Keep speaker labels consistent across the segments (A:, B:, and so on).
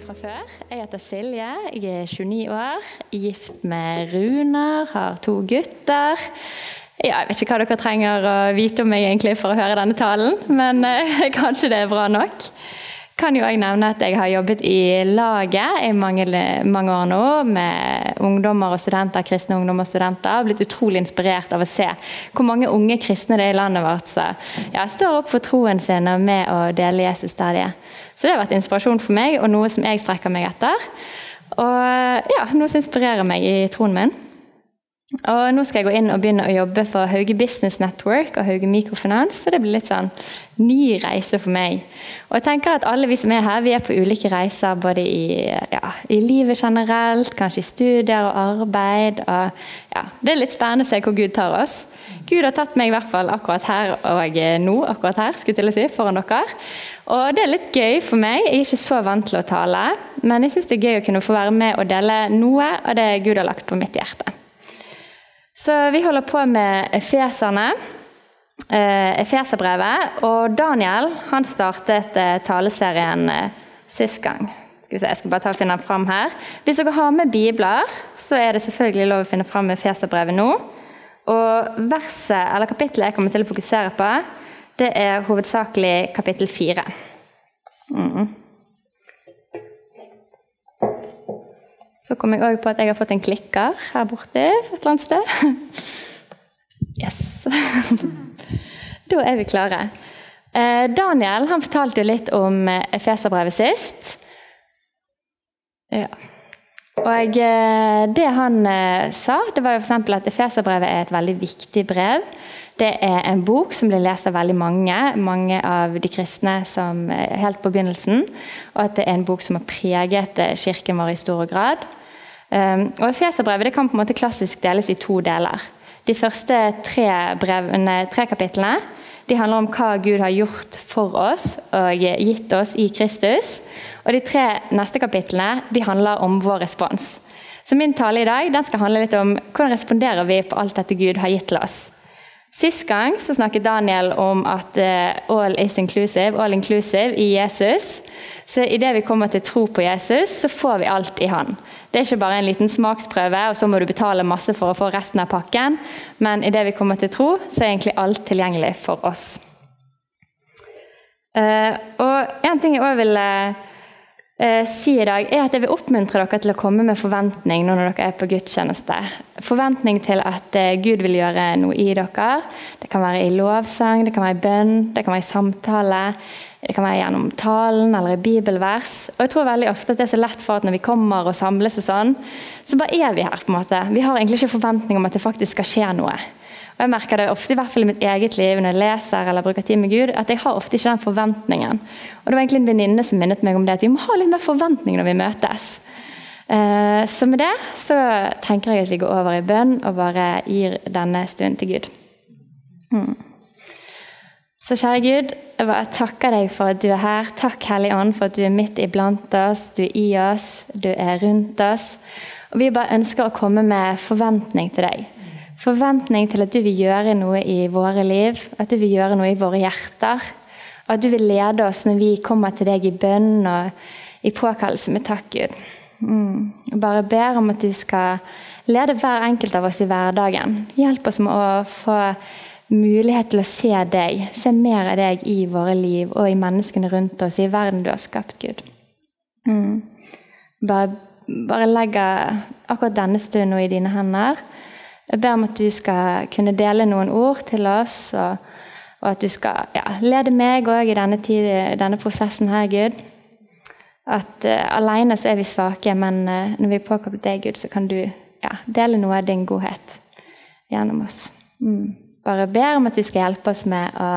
A: Meg fra før. Jeg heter Silje, jeg er 29 år, gift med Runar, har to gutter. Ja, jeg vet ikke hva dere trenger å vite om meg egentlig for å høre denne talen, men eh, kanskje det er bra nok. Kan jo også nevne at jeg har jobbet i laget i mange, mange år nå med ungdommer og studenter, kristne ungdommer og studenter. blitt utrolig inspirert av å se hvor mange unge kristne det er i landet vårt som ja, står opp for troen sin og med å dele Jesus der de er. Så det har vært inspirasjon for meg, og noe som jeg strekker meg etter. Og ja, noe som inspirerer meg i troen min. Og nå skal jeg gå inn og begynne å jobbe for Hauge Business Network og Hauge Mikrofinans. Så det blir litt sånn ny reise for meg. Og jeg tenker at alle vi som er her, vi er på ulike reiser både i, ja, i livet generelt, kanskje i studier og arbeid. Og ja, det er litt spennende å se hvor Gud tar oss. Gud har tatt meg i hvert fall akkurat her og nå, akkurat her, skulle til å si, foran dere. Og det er litt gøy for meg. Jeg er ikke så vant til å tale, men jeg syns det er gøy å kunne få være med og dele noe av det Gud har lagt på mitt hjerte. Så vi holder på med Efeserne, eh, Efeserbrevet. Og Daniel han startet eh, taleserien eh, sist gang. Skal vi se, jeg skal bare ta og finne den fram her. Hvis dere har med bibler, så er det selvfølgelig lov å finne fram Efeserbrevet nå. Og verset, eller kapittelet jeg kommer til å fokusere på, det er hovedsakelig kapittel fire. Mm. Så kom jeg òg på at jeg har fått en klikker her borte et eller annet sted. Yes. Da er vi klare. Eh, Daniel han fortalte jo litt om eh, Efeserbrevet sist. Ja. Og eh, Det han sa, det var jo f.eks. at Efeserbrevet er et veldig viktig brev. Det er en bok som blir lest av veldig mange, mange av de kristne som helt på begynnelsen. Og at det er en bok som har preget kirken vår i stor grad. Og Efeserbrevet kan på en måte klassisk deles i to deler. De første tre, brevene, tre kapitlene de handler om hva Gud har gjort for oss og gitt oss i Kristus. Og De tre neste kapitlene de handler om vår respons. Så Min tale i dag den skal handle litt om hvordan responderer vi på alt dette Gud har gitt til oss. Sist gang så snakket Daniel om at eh, all is inclusive, all inclusive i Jesus. Så idet vi kommer til tro på Jesus, så får vi alt i Han. Det er ikke bare en liten smaksprøve, og så må du betale masse for å få resten av pakken. Men idet vi kommer til tro, så er egentlig alt tilgjengelig for oss. Uh, og En ting jeg også vil Eh, si i dag, er at jeg vil oppmuntre dere til å komme med forventning nå når dere er på gudstjeneste. Forventning til at eh, Gud vil gjøre noe i dere. Det kan være i lovsang, det kan være i bønn, det kan være i samtale. Det kan være gjennom talen eller i bibelvers. Og jeg tror veldig ofte at det er så lett for at når vi kommer og samles og sånn, så bare er vi her. på en måte. Vi har egentlig ikke forventning om at det faktisk skal skje noe. Og jeg merker det ofte i hvert fall i mitt eget liv når jeg leser eller bruker tid med Gud, at jeg har ofte ikke den forventningen. Og Det var egentlig en venninne som minnet meg om det, at vi må ha litt mer forventning når vi møtes. Eh, så med det så tenker jeg at vi går over i bønn og bare gir denne stunden til Gud. Mm. Så kjære Gud, jeg bare takker deg for at du er her. Takk, Hellige Ånd, for at du er midt iblant oss, du er i oss, du er rundt oss. Og Vi bare ønsker å komme med forventning til deg forventning til at du vil gjøre noe i våre liv, at du vil gjøre noe i våre hjerter. At du vil lede oss når vi kommer til deg i bønn og i påkallelse med takk, Gud. Mm. Bare ber om at du skal lede hver enkelt av oss i hverdagen. Hjelp oss med å få mulighet til å se deg, se mer av deg i våre liv og i menneskene rundt oss, i verden du har skapt, Gud. Mm. Bare, bare legge akkurat denne stunden i dine hender. Jeg ber om at du skal kunne dele noen ord til oss, og, og at du skal ja, lede meg òg i denne, tid, denne, prosessen her, Gud. At uh, alene så er vi svake, men uh, når vi er påkoblet deg, Gud, så kan du ja, dele noe av din godhet gjennom oss. Mm. Bare ber om at du skal hjelpe oss med å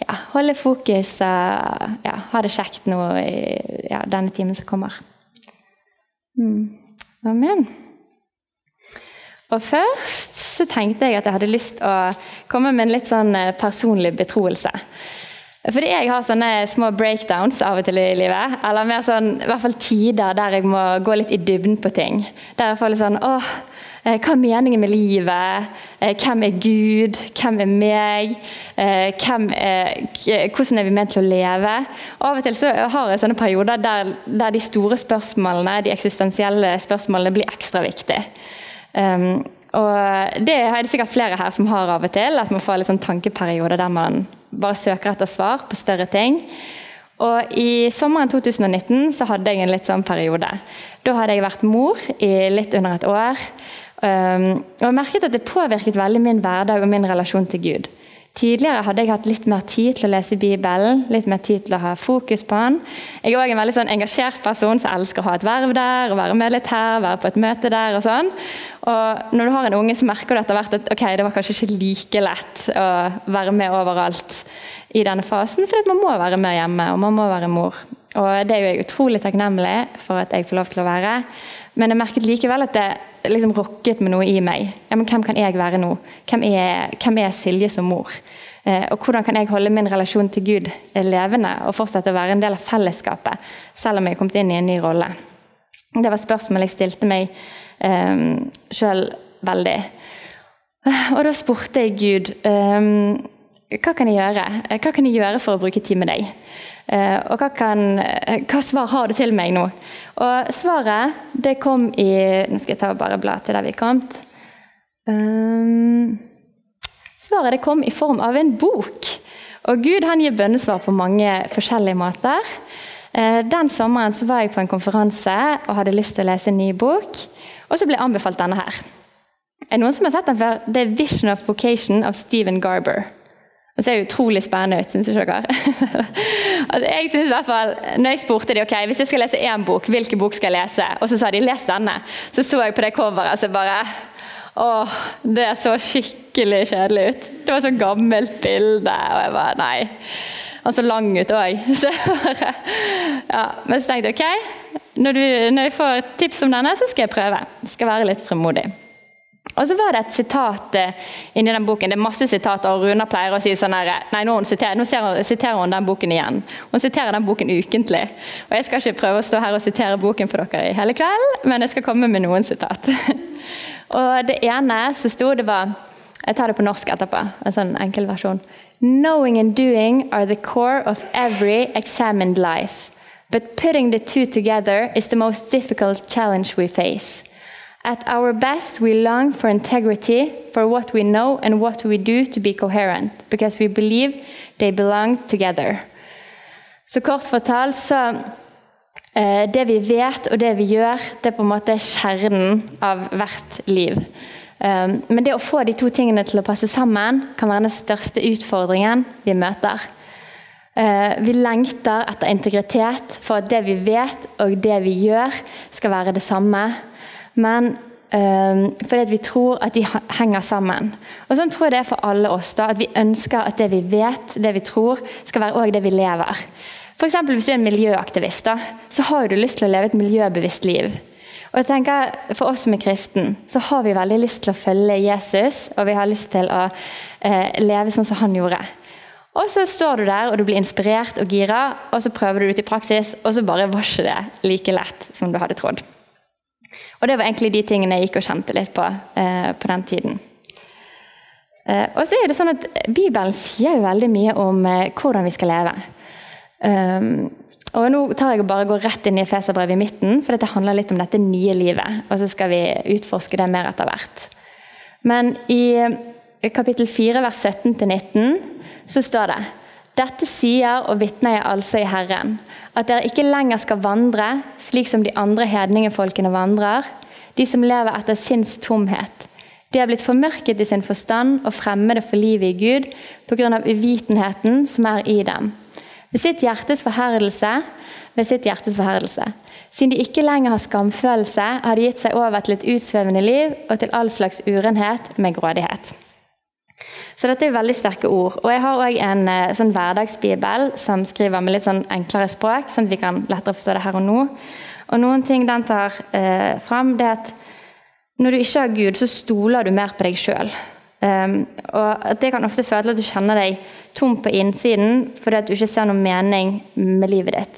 A: ja, holde fokus og ja, ha det kjekt nå i denne timen som kommer. Mm. Amen. Og først så tenkte jeg at jeg hadde lyst å komme med en litt sånn eh, personlig betroelse. Fordi jeg har sånne små breakdowns av og til i livet. Eller mer sånn, i hvert fall tider der jeg må gå litt i dybden på ting. Der jeg får litt sånn åh, eh, hva er meningen med livet? Eh, hvem er Gud? Hvem er meg? Hvem er, hvordan er vi ment til å leve? Og av og til så har jeg sånne perioder der, der de store spørsmålene, de eksistensielle spørsmålene blir ekstra viktige. Um, og Det er det sikkert flere her som har av og til. At man får litt sånn tankeperioder der man bare søker etter svar på større ting. Og I sommeren 2019 så hadde jeg en litt sånn periode. Da hadde jeg vært mor i litt under et år. Um, og jeg merket at det påvirket veldig min hverdag og min relasjon til Gud. Tidligere hadde jeg hatt litt mer tid til å lese Bibelen, litt mer tid til å ha fokus på den. Jeg er òg en veldig sånn engasjert person som elsker å ha et verv der, og være med litt her, være på et møte der og sånn. Og når du har en unge, så merker du etter hvert at ok, det var kanskje ikke like lett å være med overalt i denne fasen, for man må være med hjemme, og man må være mor. Og det er jo jeg utrolig takknemlig for at jeg får lov til å være. Men jeg merket likevel at det liksom rokket med noe i meg. Ja, men hvem kan jeg være nå? Hvem er, hvem er Silje som mor? Eh, og hvordan kan jeg holde min relasjon til Gud levende og fortsette å være en del av fellesskapet, selv om jeg er kommet inn i en ny rolle? Det var spørsmål jeg stilte meg eh, sjøl veldig. Og da spurte jeg Gud eh, hva kan jeg gjøre? Hva kan jeg gjøre for å bruke tid med deg? Eh, og hva, kan, eh, hva, svar har du til meg nå? Og svaret det kom i Nå skal jeg ta bare bla til der vi kom. Um, svaret det kom i form av en bok. Og Gud han gir bønnesvar på mange forskjellige måter. Den sommeren så var jeg på en konferanse og hadde lyst til å lese en ny bok. Og så ble jeg anbefalt denne her. Er det noen som har sett den før? Det er 'Vision of Vocation' av Stephen Garber. Det ser utrolig spennende ut, syns dere? altså, jeg synes i hvert fall, når jeg spurte de, ok, hvis jeg skal lese én bok, hvilken bok skal jeg lese? Og så sa de 'les denne'. Så så jeg på det coveret og så bare Åh, det så skikkelig kjedelig ut. Det var så gammelt bilde, og jeg bare Nei. Han så lang ut òg. Ja, men så tenkte jeg ok, når, du, når jeg får tips om denne, så skal jeg prøve. Jeg skal være litt fremodig. Og så var det et sitat eh, inni den boken. Det er masse sitater, og Runa pleier å si sånn her Nei, nå, siterer, nå siterer hun den boken igjen. Hun siterer den boken ukentlig. Og Jeg skal ikke prøve å stå her og sitere boken for dere i hele kveld, men jeg skal komme med noen sitat. og Det ene som sto, det var Jeg tar det på norsk etterpå. En sånn enkel versjon. Knowing and doing are the core of every examined life. But putting the two together is the most difficult challenge we face. At our best, we long for integrity, for what we know and what we do to be coherent, because we believe they belong together. Så kort fortalt så eh, Det vi vet og det vi gjør, det er på en måte kjernen av hvert liv. Um, men det å få de to tingene til å passe sammen kan være den største utfordringen vi møter. Uh, vi lengter etter integritet for at det vi vet og det vi gjør, skal være det samme. Men Um, fordi vi tror at de henger sammen. Og Sånn tror jeg det er for alle oss. da, At vi ønsker at det vi vet, det vi tror, skal være også det vi lever. For eksempel, Hvis du er en miljøaktivist, da, så har du lyst til å leve et miljøbevisst liv. Og jeg tenker, For oss som er kristen, så har vi veldig lyst til å følge Jesus, og vi har lyst til å eh, leve sånn som han gjorde. Og så står du der og du blir inspirert og gira, og så prøver du det ut i praksis, og så bare var ikke det like lett som du hadde trodd. Og det var egentlig de tingene jeg gikk og kjente litt på eh, på den tiden. Eh, og så er det sånn at Bibelen sier jo veldig mye om eh, hvordan vi skal leve. Um, og Nå tar jeg og bare går rett inn i Feserbrevet i midten, for dette handler litt om dette nye livet. Og så skal vi utforske det mer etter hvert. Men i kapittel 4, vers 17-19, så står det dette sier og vitner jeg altså i Herren, at dere ikke lenger skal vandre slik som de andre hedningefolkene vandrer, de som lever etter sinns tomhet. De har blitt formørket i sin forstand og fremmede for livet i Gud pga. uvitenheten som er i dem. Ved sitt hjertes forherdelse, ved sitt hjertes forherdelse. Siden de ikke lenger har skamfølelse, har de gitt seg over til et utsvevende liv og til all slags urenhet med grådighet. Så dette er veldig sterke ord. Og jeg har òg en eh, sånn hverdagsbibel som skriver med litt sånn enklere språk, sånn at vi kan lettere forstå det her og nå. Og noen ting den tar eh, fram, det er at Når du ikke har Gud, så stoler du mer på deg sjøl. Um, og Det kan ofte føre til at du kjenner deg tom på innsiden fordi at du ikke ser noen mening med livet ditt.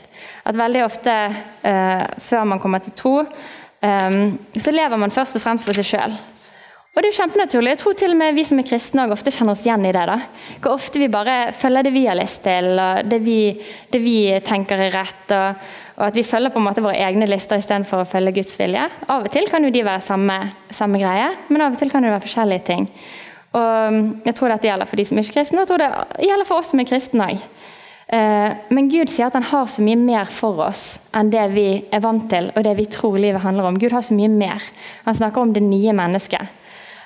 A: At veldig ofte uh, før man kommer til tro, um, så lever man først og fremst for seg sjøl. Og det er jo kjempenaturlig. Jeg tror til og med vi som er kristne ofte kjenner oss igjen i det. da. Hvor ofte vi bare følger det vi har lyst til, og det vi, det vi tenker er rett. Og, og, at vi følger på en måte våre egne lister istedenfor å følge Guds vilje. Av og til kan jo de være samme, samme greie, men av og til kan det være forskjellige ting. Og Jeg tror dette gjelder for de som er ikke kristne, og jeg tror det gjelder for oss som er kristne òg. Eh, men Gud sier at han har så mye mer for oss enn det vi er vant til, og det vi tror livet handler om. Gud har så mye mer. Han snakker om det nye mennesket.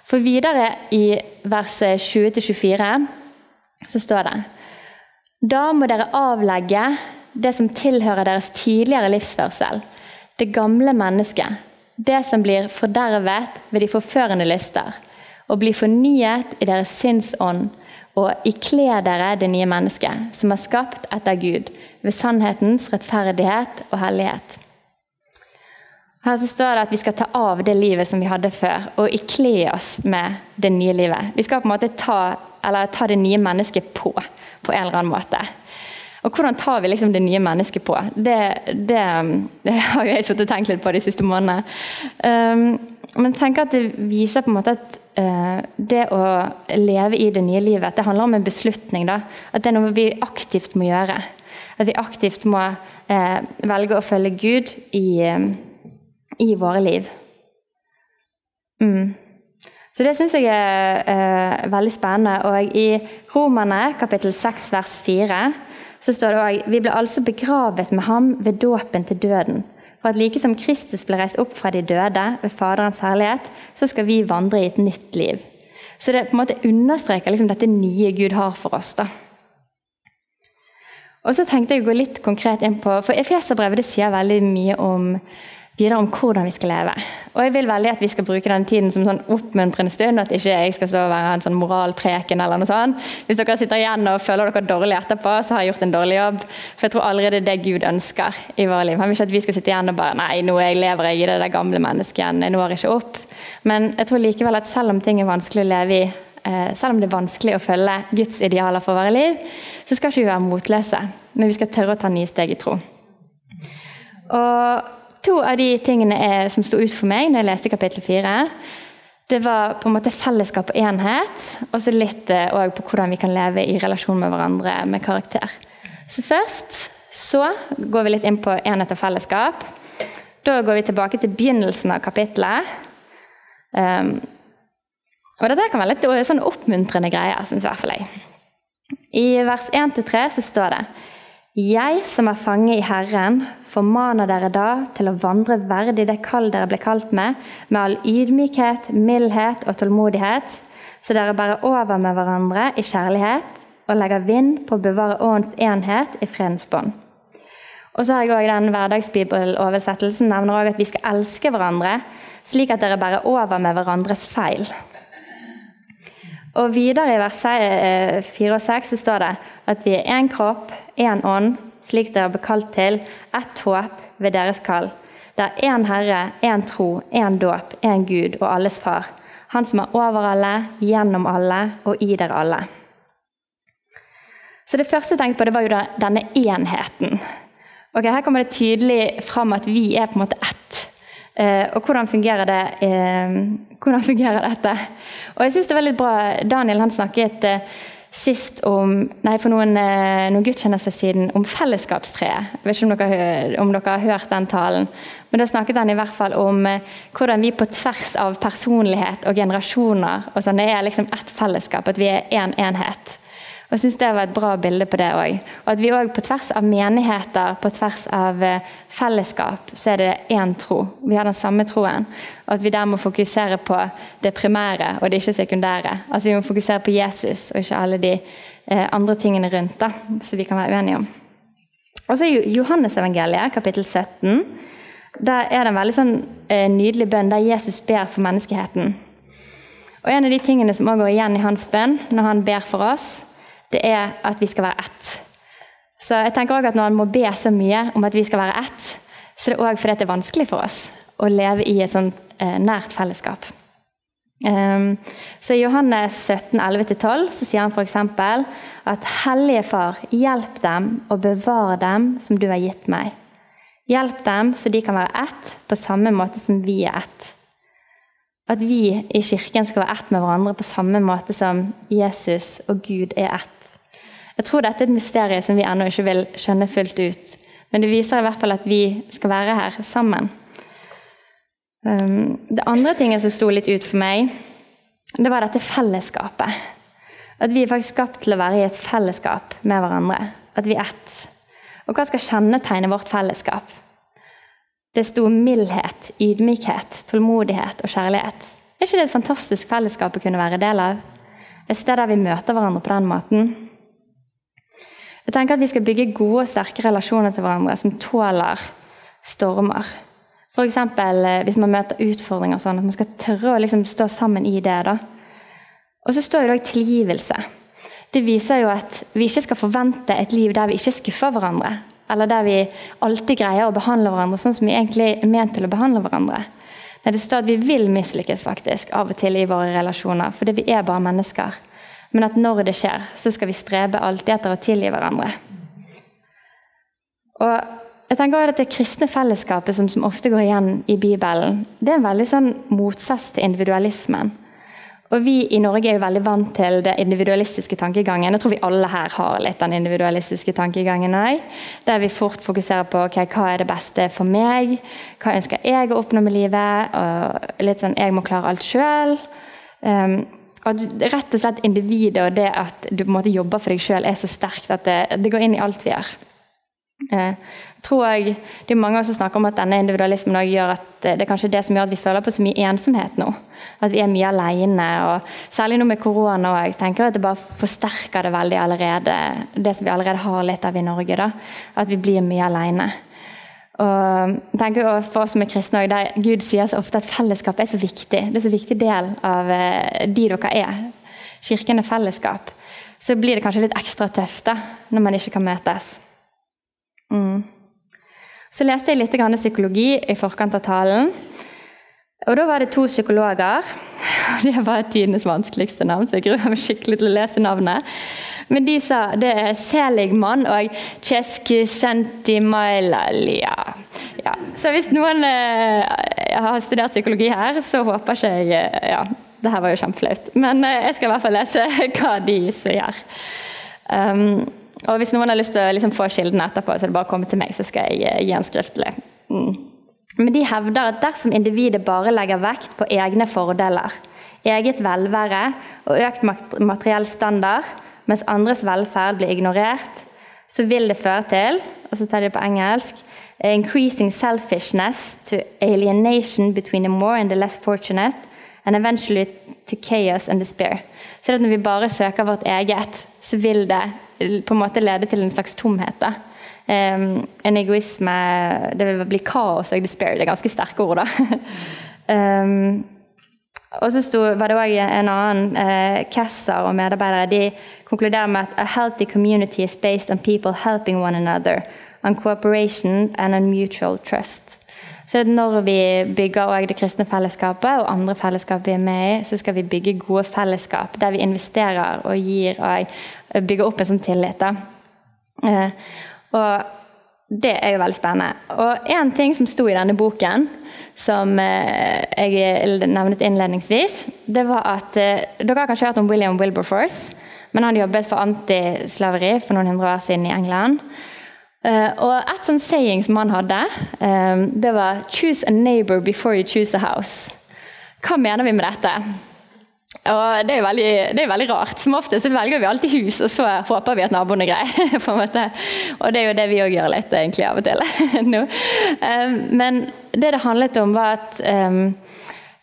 A: For videre i verset 20-24 så står det Da må dere avlegge det som tilhører deres tidligere livsførsel, det gamle mennesket, det som blir fordervet ved de forførende lyster, og blir fornyet i deres sinnsånd, og ikle dere det nye mennesket, som er skapt etter Gud, ved sannhetens rettferdighet og hellighet. Her så står det at vi skal ta av det livet som vi hadde før, og ikle oss med det nye livet. Vi skal på en måte ta, ta det nye mennesket på, på en eller annen måte. Og hvordan tar vi liksom det nye mennesket på? Det, det, det har jeg sittet og tenkt litt på de siste månedene. Um, men tenker at det viser på en måte at uh, det å leve i det nye livet, det handler om en beslutning. da. At det er noe vi aktivt må gjøre. At vi aktivt må uh, velge å følge Gud i uh, i våre liv. Mm. Så Det syns jeg er eh, veldig spennende. Og I Romerne kapittel 6 vers 4 så står det òg Vi ble altså begravet med ham ved dåpen til døden. For at like som Kristus ble reist opp fra de døde ved Faderens herlighet, så skal vi vandre i et nytt liv. Så det på en måte understreker liksom dette nye Gud har for oss. da. Og så tenkte jeg å gå litt konkret inn på, for Efeserbrevet sier veldig mye om videre om hvordan vi skal leve. Og jeg vil veldig at vi skal bruke den tiden som sånn oppmuntrende stund, at ikke jeg skal så være en sånn moralpreken eller noe sånt. Hvis dere sitter igjen og føler dere dårlig etterpå, så har jeg gjort en dårlig jobb. For jeg tror allerede det er det Gud ønsker i vårt liv. Han vil ikke at vi skal sitte igjen og bare Nei, nå lever jeg i det der gamle mennesket igjen. Jeg når ikke opp. Men jeg tror likevel at selv om ting er vanskelig å leve i, eh, selv om det er vanskelig å følge Guds idealer for våre liv, så skal ikke vi være motløse. Men vi skal tørre å ta nye steg i tro. Og To av de tingene er, som sto ut for meg når jeg leste kapittel fire, det var på en måte fellesskap og enhet, og så litt òg på hvordan vi kan leve i relasjon med hverandre med karakter. Så først så går vi litt inn på enhet og fellesskap. Da går vi tilbake til begynnelsen av kapittelet. Um, og dette kan være litt sånn oppmuntrende greier, syns i hvert fall jeg. I vers 1-3 så står det jeg som er fange i Herren, formaner dere da til å vandre verdig det kall dere ble kalt med, med all ydmykhet, mildhet og tålmodighet, så dere bærer over med hverandre i kjærlighet og legger vind på å bevare åndens enhet i fredens bånd. Og så har jeg også den Hverdagsbibeloversettelsen nevner også at vi skal elske hverandre, slik at dere bærer over med hverandres feil. Og videre i vers 4 eh, og 6 så står det at vi er én kropp, én ånd, slik dere ble kalt til, ett håp ved deres kall. Det er én Herre, én tro, én dåp, én Gud og alles Far. Han som er over alle, gjennom alle og i dere alle. Så Det første jeg tenkte på, det var jo denne enheten. Ok, Her kommer det tydelig fram at vi er på en måte ett. Eh, og hvordan fungerer, det, eh, hvordan fungerer dette? Og jeg synes det var litt bra, Daniel han snakket eh, sist om, nei, for noen, noen gudstjenester siden om fellesskapstreet. Jeg vet ikke om dere, om dere, har hørt den talen. Men da snakket han i hvert fall om hvordan vi på tvers av personlighet og generasjoner og sånn, Det er liksom ett fellesskap, at vi er én en enhet. Og jeg synes Det var et bra bilde på det òg. Og at vi òg på tvers av menigheter, på tvers av eh, fellesskap, så er det én tro. Vi har den samme troen. Og at vi der må fokusere på det primære og det ikke sekundære. Altså Vi må fokusere på Jesus og ikke alle de eh, andre tingene rundt da, som vi kan være uenige om. Og så er Johannesevangeliet, kapittel 17. Der er det en veldig sånn eh, nydelig bønn der Jesus ber for menneskeheten. Og En av de tingene som også går igjen i hans bønn når han ber for oss, det er at vi skal være ett. Så jeg tenker også at Når han må be så mye om at vi skal være ett, så er det òg fordi det er vanskelig for oss å leve i et sånt eh, nært fellesskap. Um, så I Johannes 17, 11-12 så sier han f.eks. at Hellige Far, hjelp dem og bevare dem som du har gitt meg. Hjelp dem så de kan være ett på samme måte som vi er ett. At vi i kirken skal være ett med hverandre på samme måte som Jesus og Gud er ett. Jeg tror dette er et mysterium som vi ennå ikke vil skjønne fullt ut. Men det viser i hvert fall at vi skal være her sammen. Um, det andre tinget som sto litt ut for meg, det var dette fellesskapet. At vi er faktisk skapt til å være i et fellesskap med hverandre. At vi er ett. Og hva skal kjennetegne vårt fellesskap? Det sto mildhet, ydmykhet, tålmodighet og kjærlighet. Er ikke det et fantastisk fellesskap å kunne være del av? Et sted der vi møter hverandre på den måten. Jeg tenker at Vi skal bygge gode og sterke relasjoner til hverandre som tåler stormer. F.eks. Eh, hvis man møter utfordringer, sånn, at man skal tørre å liksom stå sammen i det. da. Og så står det òg tilgivelse. Det viser jo at vi ikke skal forvente et liv der vi ikke skuffer hverandre. Eller der vi alltid greier å behandle hverandre sånn som vi egentlig er ment til å behandle hverandre. Nei, det står at vi vil mislykkes faktisk av og til i våre relasjoner, fordi vi er bare mennesker. Men at når det skjer, så skal vi strebe alltid etter å tilgi hverandre. Og jeg tenker også at Det kristne fellesskapet som, som, ofte går igjen i Bibelen, det er en veldig sånn motsats til individualismen. Og Vi i Norge er jo veldig vant til det individualistiske tankegangen. Jeg tror vi alle her har litt den individualistiske tankegangen òg. Der vi fort fokuserer på okay, hva er det beste for meg, hva ønsker jeg å oppnå med livet. og litt sånn, Jeg må klare alt sjøl. Um, at rett og slett individet og det at du på en måte jobber for deg sjøl, er så sterkt at det, det, går inn i alt vi gjør. Eh, tror jeg, Det er mange som snakker om at denne individualismen gjør at det er kanskje det som gjør at vi føler på så mye ensomhet nå. At vi er mye alene. og Særlig nå med korona. Og jeg tenker at det bare forsterker det veldig allerede, det som vi allerede har litt av i Norge. da, At vi blir mye alene. Og tenker tenker For oss som er kristne, der Gud sier så ofte at fellesskap er så viktig. Det er så viktig del av eh, de dere er. Kirken er fellesskap. Så blir det kanskje litt ekstra tøft da, når man ikke kan møtes. Mm. Så leste jeg litt psykologi i forkant av talen. Og Da var det to psykologer. og Det var tidenes vanskeligste navn, så jeg gruer meg skikkelig til å lese navnet. Men de sa det er Seligman og Cheskisentimaila. Ja. Så hvis noen eh, har studert psykologi her, så håper ikke jeg eh, ja, det her var jo kjempeflaut. Men eh, jeg skal i hvert fall lese hva de sier. Um, og Hvis noen har lyst til å liksom få kildene etterpå, så er det bare å komme til meg, så skal jeg eh, gi en skriftlig. Mm. Men de hevder at dersom individet bare legger vekt på egne fordeler, eget velvære og økt materiell standard, mens andres velferd blir ignorert, så vil det føre til og så tar de på engelsk, increasing selfishness to alienation between the more and the less fortunate, and eventually to chaos and despair. Så det at Når vi bare søker vårt eget, så vil det på en måte lede til en slags tomhet. da. En egoisme Det vil bli kaos og despair. Det er ganske sterke ord, da. um, og så sto, var det òg en annen uh, Kesser og medarbeidere de konkluderer med at a healthy community is based on people helping one another, on cooperation and on mutual trust. Så Når vi bygger det kristne fellesskapet og andre fellesskap vi er med i, så skal vi bygge gode fellesskap der vi investerer og gir og bygger opp en sånn tillit. Eh, og det er jo veldig spennende. Og én ting som sto i denne boken, som eh, jeg nevnet innledningsvis, det var at eh, Dere har kanskje hørt om William Wilberforce, men han jobbet for antislaveri for noen hundre år siden i England. Uh, og et sånt saying som han hadde, det var 'choose a neighbor before you choose a house'. Hva mener vi med dette? Og det er, veldig, det er veldig rart. Som ofte så velger vi alltid hus, og så håper vi at naboen er grei. på en måte. Og det er jo det vi òg gjør litt egentlig av og til nå. um, men det det handlet om, var at um,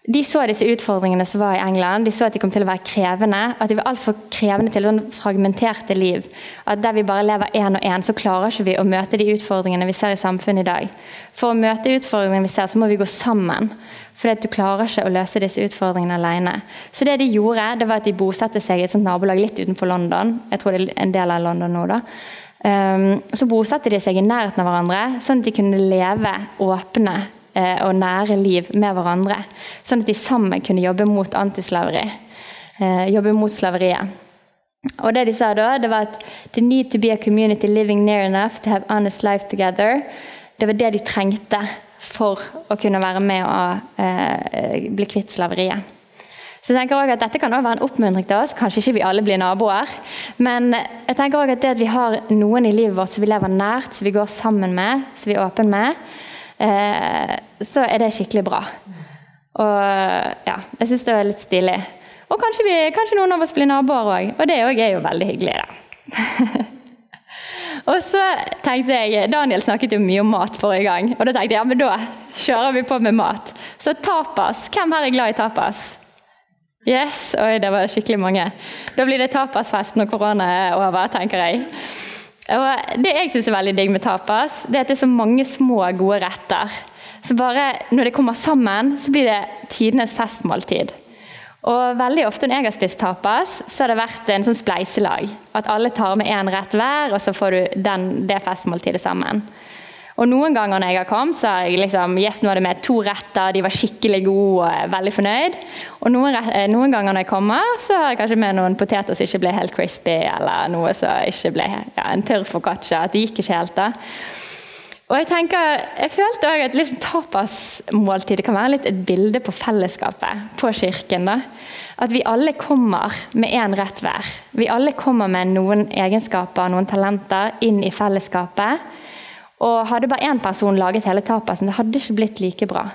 A: de så disse utfordringene som var i England. De så at de kom til å være krevende. At de var altfor krevende til sånn fragmenterte liv. At Der vi bare lever én og én, så klarer ikke vi å møte de utfordringene vi ser i samfunnet i dag. For å møte utfordringene vi ser, så må vi gå sammen. For du klarer ikke å løse disse utfordringene alene. Så det de gjorde, det var at de bosatte seg i et sånt nabolag litt utenfor London. Jeg tror det er en del av London nå da. Um, så bosatte de seg i nærheten av hverandre, sånn at de kunne leve åpne og nære liv med hverandre. Sånn at de sammen kunne jobbe mot antislaveri. Eh, jobbe mot slaveriet. Og det de sa da, det var at «The need to be a community living near enough to have honest life together». Det var det de trengte for å kunne være med og eh, bli kvitt slaveriet. Så jeg tenker også at Dette kan også være en oppmuntring til oss. Kanskje ikke vi alle blir naboer. Men jeg tenker også at det at vi har noen i livet vårt som vi lever nært, som vi går sammen med, som vi er åpne med, eh, så er det skikkelig bra. Og ja, jeg syns det er litt stilig. Og kanskje, vi, kanskje, noen av oss blir naboer òg. Og det er jo veldig hyggelig, da. og så tenkte jeg, Daniel snakket jo mye om mat forrige gang. Og da tenkte jeg ja, men da kjører vi på med mat. Så tapas. Hvem her er glad i tapas? Yes, Oi, det var skikkelig mange. Da blir det tapasfest når korona er over, tenker jeg. Og Det jeg syns er veldig digg med tapas, det er at det er så mange små, gode retter. Så bare når det kommer sammen, så blir det tidenes festmåltid. Og veldig ofte når jeg har spist tapas, så har det vært en sånn spleiselag. At alle tar med én rett hver, og så får du den, det festmåltidet sammen. Og Noen ganger når jeg har kommet, så har liksom, nå er det med to retter, de var skikkelig gode og veldig fornøyd. Og noen, eh, noen, ganger når jeg kommer, så har jeg kanskje med noen poteter som ikke ble helt crispy, eller noe som ikke ble ja, en tørr foccaccia. At det gikk ikke helt, da. Og Jeg tenker, jeg følte også at liksom tapasmåltidet kan være litt et bilde på fellesskapet, på kirken. da. At vi alle kommer med én rett hver. Vi alle kommer med noen egenskaper, noen talenter, inn i fellesskapet. Og hadde bare én person laget hele tapasen, det hadde ikke blitt like bra.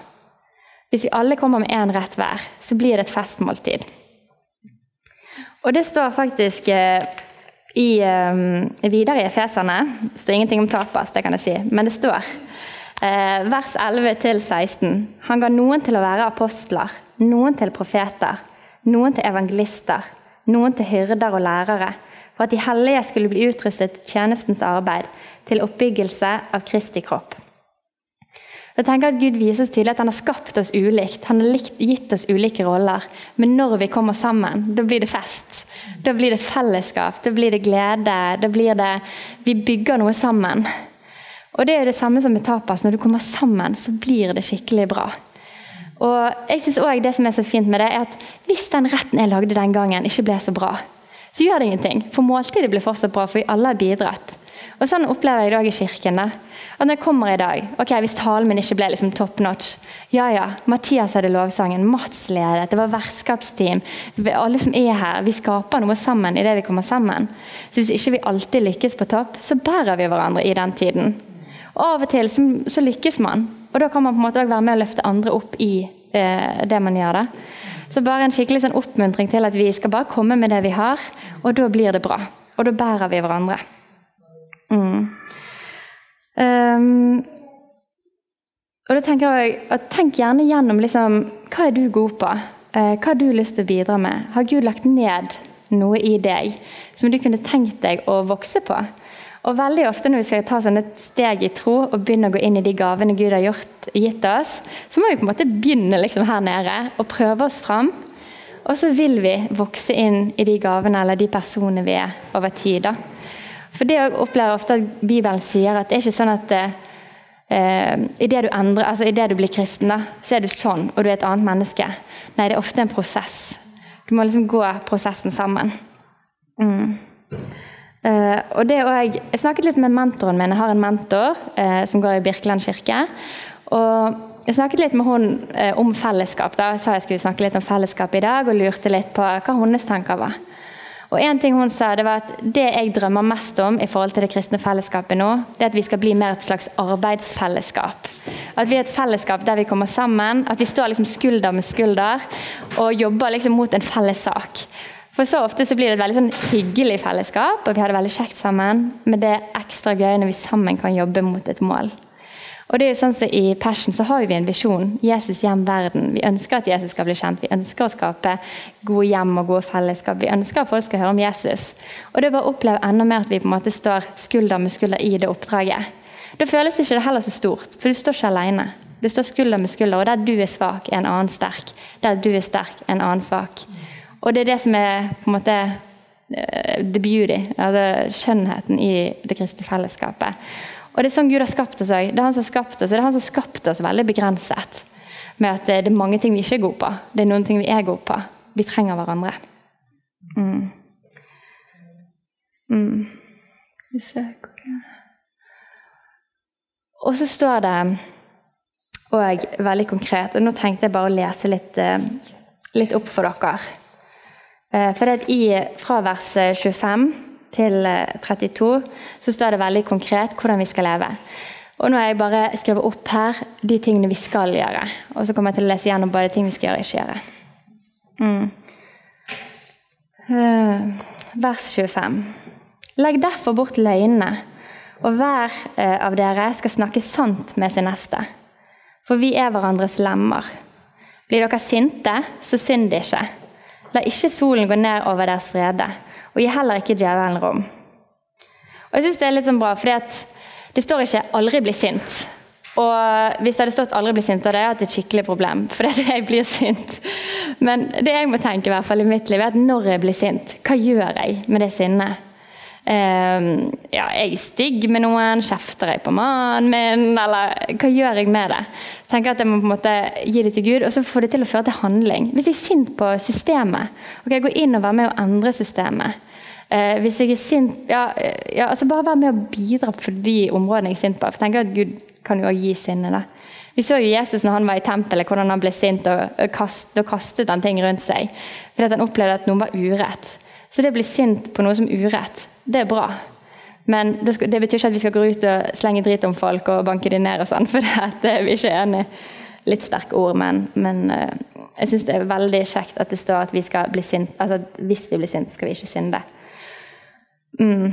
A: Hvis vi alle kommer med én rett hver, så blir det et festmåltid. Og det står faktisk eh, i, eh, videre i Efeserne Det står ingenting om tapas, det kan jeg si, men det står eh, vers 11-16. Han ga noen til å være apostler, noen til profeter, noen til evangelister, noen til hyrder og lærere for at de hellige skulle bli utrustet tjenestens arbeid, til oppbyggelse av Kristi kropp. Jeg tenker at Gud viser oss tydelig at han har skapt oss ulikt. Han har gitt oss ulike roller. Men når vi kommer sammen, da blir det fest. Da blir det fellesskap, da blir det glede. da blir det, Vi bygger noe sammen. Og Det er det samme som med tapas. Når du kommer sammen, så blir det skikkelig bra. Og jeg synes også Det som er så fint med det, er at hvis den retten jeg lagde den gangen, ikke ble så bra, så gjør det ingenting. For måltidet blir fortsatt bra, for vi alle har bidratt. Og Sånn opplever jeg i dag i kirken. da. At når jeg kommer i dag, ok, Hvis talen min ikke ble liksom top notch Ja ja, Mathias hadde lovsangen, Mats ledet, det var vertskapsteam. Alle som er her. Vi skaper noe sammen idet vi kommer sammen. Så Hvis ikke vi alltid lykkes på topp, så bærer vi hverandre i den tiden. Og Av og til så, så lykkes man. Og da kan man på en måte også være med å løfte andre opp i eh, det man gjør. da. Så bare en skikkelig sånn oppmuntring til at vi skal bare komme med det vi har, og da blir det bra. Og da bærer vi hverandre. Mm. Um, og da tenker jeg at Tenk gjerne gjennom liksom, hva er du god på. Uh, hva har du lyst til å bidra med? Har Gud lagt ned noe i deg som du kunne tenkt deg å vokse på? Og veldig ofte når vi skal ta sånne steg i tro og begynne å gå inn i de gavene Gud har gjort, gitt oss, så må vi på en måte begynne liksom her nede og prøve oss fram. Og så vil vi vokse inn i de gavene eller de personene vi er over tid. da. For det jeg opplever ofte at Bibelen sier at det er ikke sånn at eh, idet du endrer, altså i det du blir kristen, da, så er du sånn, og du er et annet menneske. Nei, det er ofte en prosess. Du må liksom gå prosessen sammen. Mm. Uh, og det også, Jeg snakket litt med mentoren min. Jeg har en mentor uh, som går i Birkeland kirke. Og Jeg snakket litt med hun uh, om fellesskap. Da. Jeg sa jeg skulle snakke litt om fellesskap i dag, og lurte litt på hva hennes tanker var. Og en ting hun sa, det var at det jeg drømmer mest om i forhold til det kristne fellesskapet nå, det er at vi skal bli mer et slags arbeidsfellesskap. At vi er et fellesskap der vi kommer sammen, at vi står liksom skulder med skulder og jobber liksom mot en felles sak. For så ofte så blir det et veldig sånn hyggelig fellesskap, og vi har det veldig kjekt sammen. Men det er ekstra gøy når vi sammen kan jobbe mot et mål. Og det er jo sånn som I Passion så har vi en visjon. Jesus hjem verden. Vi ønsker at Jesus skal bli kjent. Vi ønsker å skape gode hjem og gode fellesskap. Vi ønsker at folk skal høre om Jesus. Og det er bare å oppleve enda mer at vi på en måte står skulder med skulder i det oppdraget. Da føles ikke heller så stort, for du står ikke alene. Du står skulder med skulder, og der du er svak, er en annen sterk. Der du er sterk, er en annen svak. Og det er det som er på en måte eh, the beauty, altså skjønnheten i det kristne fellesskapet. Og det er sånn Gud har skapt oss òg. Det er han som har skapt oss, det er han som har skapt oss veldig begrenset. Med at det er mange ting vi ikke er gode på. Det er noen ting vi er gode på. Vi trenger hverandre. Mm. Mm. Og så står det òg veldig konkret, og nå tenkte jeg bare å lese litt, eh, litt opp for dere. Eh, for det i, Fra vers 25 til 32 eh, så står det veldig konkret hvordan vi skal leve. Og nå har jeg bare skrevet opp her de tingene vi skal gjøre. Og så kommer jeg til å lese gjennom både ting vi skal gjøre og ikke gjøre. Mm. vers 25. Legg derfor bort løgnene, og hver av dere skal snakke sant med sin neste for vi er hverandres lemmer. Blir dere sinte, så synd ikke. La ikke solen gå ned over deres frede, og gi heller ikke djevelen rom. Og jeg synes Det er litt sånn bra, for det står ikke 'aldri bli sint'. Og Hvis det hadde stått 'aldri bli sint', hadde jeg hatt et skikkelig problem. For det er det jeg blir sint. Men det jeg må tenke i hvert fall i mitt liv, er at når jeg blir sint, hva gjør jeg med det sinnet? Uh, ja, jeg stygg med noen? Kjefter jeg på mannen min? Eller hva gjør jeg med det? Tenker at Jeg må på en måte gi det til Gud, og så få det til å føre til handling. Hvis jeg er sint på systemet, ok, gå inn og være med å endre systemet. Eh, hvis jeg er sint ja, ja, altså Bare være med å bidra på de områdene jeg er sint på. For jeg tenker at Gud kan jo gi sinne. da. Vi så jo Jesus når han var i tempelet, hvordan han ble sint og, kastet, og kastet han ting rundt seg. Fordi han opplevde at noe var urett. Så det å bli sint på noe som urett, det er bra. Men det betyr ikke at vi skal gå ut og slenge drit om folk og banke dem ned og sånn, for det er vi ikke enige Litt sterke ord, men, men eh, jeg syns det er veldig kjekt at det står at vi skal bli sint, altså hvis vi blir sinte, skal vi ikke synde. Mm.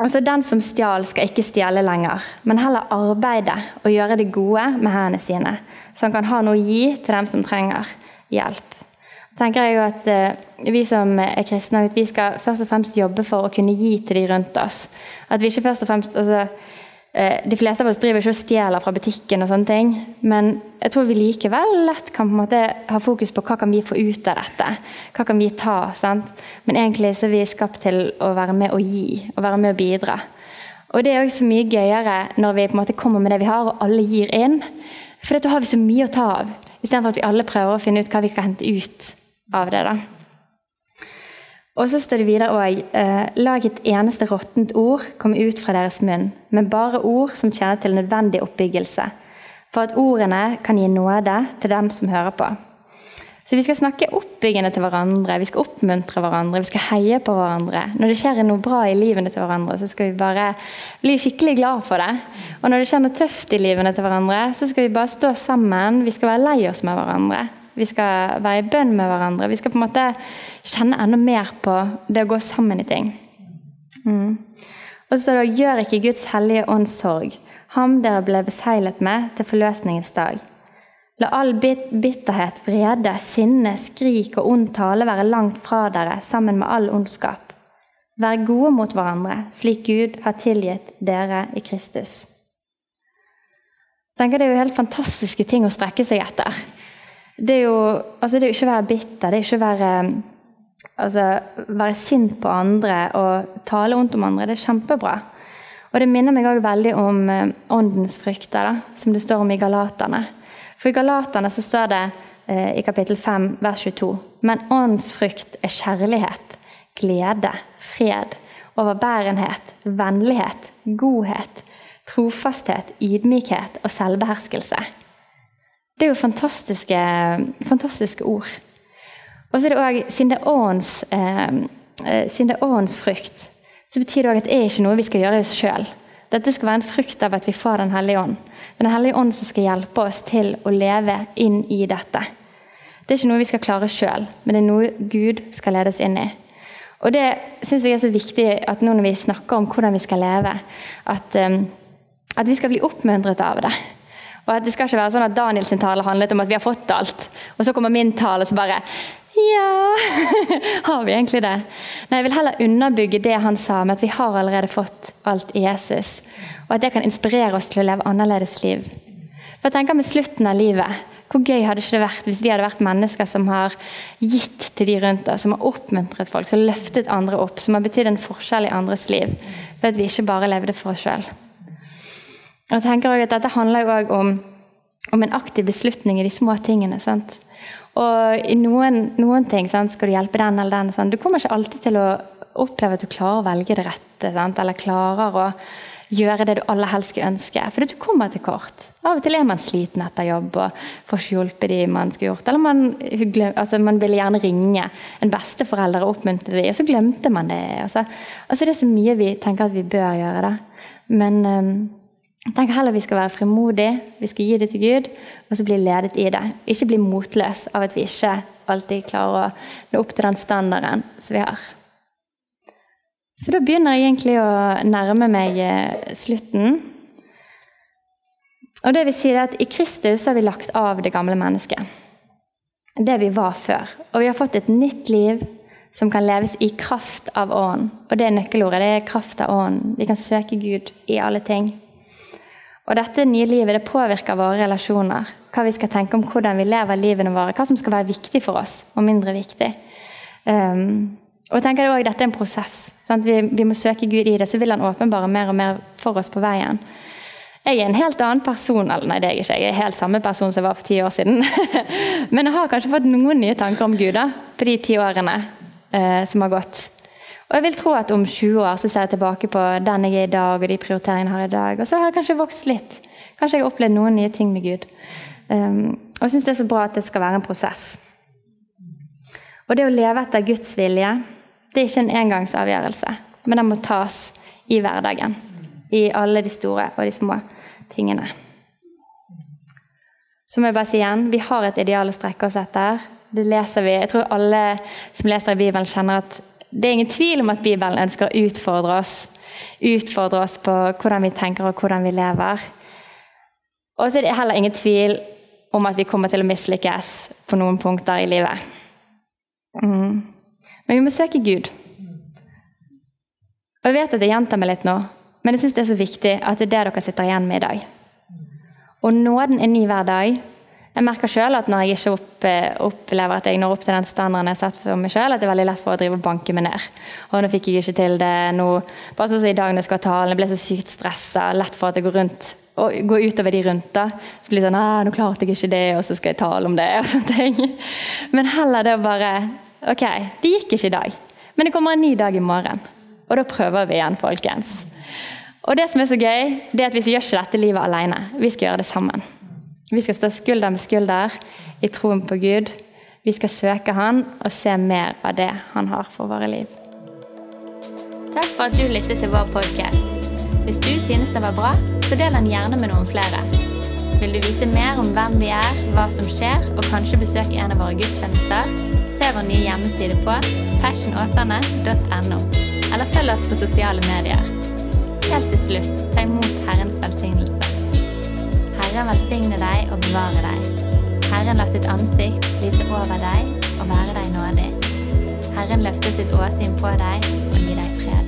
A: Altså, Den som stjal, skal ikke stjele lenger, men heller arbeide og gjøre det gode med hendene sine, så han kan ha noe å gi til dem som trenger hjelp tenker jeg jo at eh, vi som er kristne at vi skal først og fremst jobbe for å kunne gi til de rundt oss. At vi ikke først og fremst altså, eh, De fleste av oss driver ikke og stjeler fra butikken, og sånne ting, men jeg tror vi likevel lett kan på en måte ha fokus på hva kan vi få ut av dette. Hva kan vi ta? sant? Men egentlig så er vi skapt til å være med og gi, og være med og bidra. Og det er også mye gøyere når vi på en måte kommer med det vi har, og alle gir inn. For da har vi så mye å ta av, istedenfor at vi alle prøver å finne ut hva vi skal hente ut av det. da. Og så står det videre òg eh, Lag et eneste råttent ord komme ut fra deres munn, men bare ord som tjener til nødvendig oppbyggelse, for at ordene kan gi nåde til dem som hører på. Så vi skal snakke oppbyggende til hverandre, vi skal oppmuntre hverandre, vi skal heie på hverandre. Når det skjer noe bra i livene til hverandre, så skal vi bare bli skikkelig glad for det. Og når det skjer noe tøft i livene til hverandre, så skal vi bare stå sammen, vi skal være lei oss med hverandre. Vi skal være i bønn med hverandre. Vi skal på en måte kjenne enda mer på det å gå sammen i ting. Mm. Og så da, Gjør ikke Guds hellige ånd sorg, ham dere ble beseglet med til forløsningens dag. La all bitterhet, vrede, sinne, skrik og ond tale være langt fra dere, sammen med all ondskap. Vær gode mot hverandre, slik Gud har tilgitt dere i Kristus. Jeg tenker Det er jo helt fantastiske ting å strekke seg etter. Det er jo altså det er ikke å være bitter, det er ikke å være altså, være sint på andre og tale ondt om andre. Det er kjempebra. Og det minner meg òg veldig om eh, åndens frykter, da, som det står om i Galaterne. For i Galaterne så står det eh, i kapittel 5, vers 22.: Men åndens frykt er kjærlighet, glede, fred, overbærenhet, vennlighet, godhet, trofasthet, ydmykhet og selvbeherskelse. Det er jo fantastiske, fantastiske ord. Og så er det òg, åndens, eh, eh, frykt, så betyr det òg at det er ikke noe vi skal gjøre oss sjøl. Dette skal være en frukt av at vi får Den hellige ånd. Den hellige ånd som skal hjelpe oss til å leve inn i dette. Det er ikke noe vi skal klare sjøl, men det er noe Gud skal lede oss inn i. Og Det syns jeg er så viktig at nå når vi snakker om hvordan vi skal leve, at, um, at vi skal bli oppmuntret av det. Og at Det skal ikke være sånn at Daniels tale handlet om at vi har fått alt, og så kommer min tale og så bare Ja Har vi egentlig det? Nei, Jeg vil heller underbygge det han sa, med at vi har allerede fått alt i Jesus. Og at det kan inspirere oss til å leve annerledes liv. For jeg tenker Med slutten av livet, hvor gøy hadde ikke det vært hvis vi hadde vært mennesker som har gitt til de rundt oss, som har oppmuntret folk, som har løftet andre opp, som har betydd en forskjell i andres liv, for at vi ikke bare levde for oss sjøl. Jeg tenker også at Dette handler jo også om, om en aktiv beslutning i de små tingene. sant? Og i noen, noen ting sant, skal du hjelpe den eller den. Sånn. Du kommer ikke alltid til å oppleve at du klarer å velge det rette. Sant? Eller klarer å gjøre det du aller helst skulle ønske. For du kommer til kort. Av og til er man sliten etter jobb og får ikke hjulpet de man skulle gjort. Eller man, altså man ville gjerne ringe en besteforelder og oppmuntre dem, og så glemte man det. Altså, altså det er så mye vi tenker at vi bør gjøre. da. Men um, jeg tenker heller vi skal være frimodige, vi skal gi det til Gud, og så bli ledet i det. Ikke bli motløs av at vi ikke alltid klarer å nå opp til den standarden som vi har. Så da begynner jeg egentlig å nærme meg eh, slutten. Og det vil si at I Kristus har vi lagt av det gamle mennesket. Det vi var før. Og vi har fått et nytt liv som kan leves i kraft av Ånden. Og det er nøkkelordet. det er kraft av Ånden. Vi kan søke Gud i alle ting. Og dette nye livet det påvirker våre relasjoner. Hva vi skal tenke om hvordan vi lever livene våre. Hva som skal være viktig for oss, og mindre viktig. Um, og tenker også, Dette er en prosess. Vi, vi, må søke Gud i det, så vil han åpenbare mer og mer for oss på veien. Jeg er en helt annen person. eller nei, det er Jeg ikke, jeg er helt samme person som jeg var for ti år siden. Men jeg har kanskje fått noen nye tanker om Gud da, på de ti årene uh, som har gått. Og jeg vil tro at om 20 år så ser jeg tilbake på den jeg er i dag, og de prioriteringene jeg har i dag. Og så har jeg kanskje vokst litt. Kanskje jeg har opplevd noen nye ting med Gud. Um, og syns det er så bra at det skal være en prosess. Og det å leve etter Guds vilje det er ikke en engangsavgjørelse, men den må tas i hverdagen. I alle de store og de små tingene. Så må jeg bare si igjen, vi har et ideal å strekke oss etter. Det leser vi. Jeg tror alle som leser i Bibelen, kjenner at det er ingen tvil om at Bibelen ønsker å utfordre oss. Utfordre oss på hvordan vi tenker og hvordan vi lever. Og så er det heller ingen tvil om at vi kommer til å mislykkes på noen punkter i livet. Mm. Men vi må søke Gud. Og Jeg vet at jeg gjentar meg litt nå, men jeg syns det er så viktig at det er det dere sitter igjen med i dag. Og nåden er ny hver dag. Jeg merker sjøl at når jeg ikke opp, eh, opplever at jeg når opp til den standarden jeg har satt for meg sjøl, at det er veldig lett for å drive og banke meg ned. Og nå fikk jeg ikke til det nå. Bare sånn som i dag når jeg skal tale, jeg ble så sykt stressa. Lett for at jeg går rundt og går utover de rundt. da. Så blir det sånn ah, 'Nå klarte jeg ikke det, og så skal jeg tale om det.' og sånne ting. Men heller det å bare Ok, det gikk ikke i dag, men det kommer en ny dag i morgen. Og da prøver vi igjen, folkens. Og det som er så gøy, det er at vi gjør ikke dette livet alene. Vi skal gjøre det sammen. Vi skal stå skulder med skulder i troen på Gud. Vi skal søke Han og se mer av det Han har for våre liv. Takk for at du lyttet til vår podkast. Hvis du synes den var bra, så del den gjerne med noen flere. Vil du vite mer om hvem vi er, hva som skjer, og kanskje besøke en av våre gudstjenester? Se vår nye hjemmeside på fashionåsane.no, eller følg oss på sosiale medier. Helt til slutt, ta imot Herrens velsignelse. Herren velsigne deg og bevare deg. Herren la sitt ansikt lyse over deg og være deg nådig. Herren løfter sitt åsyn på deg og gi deg fred.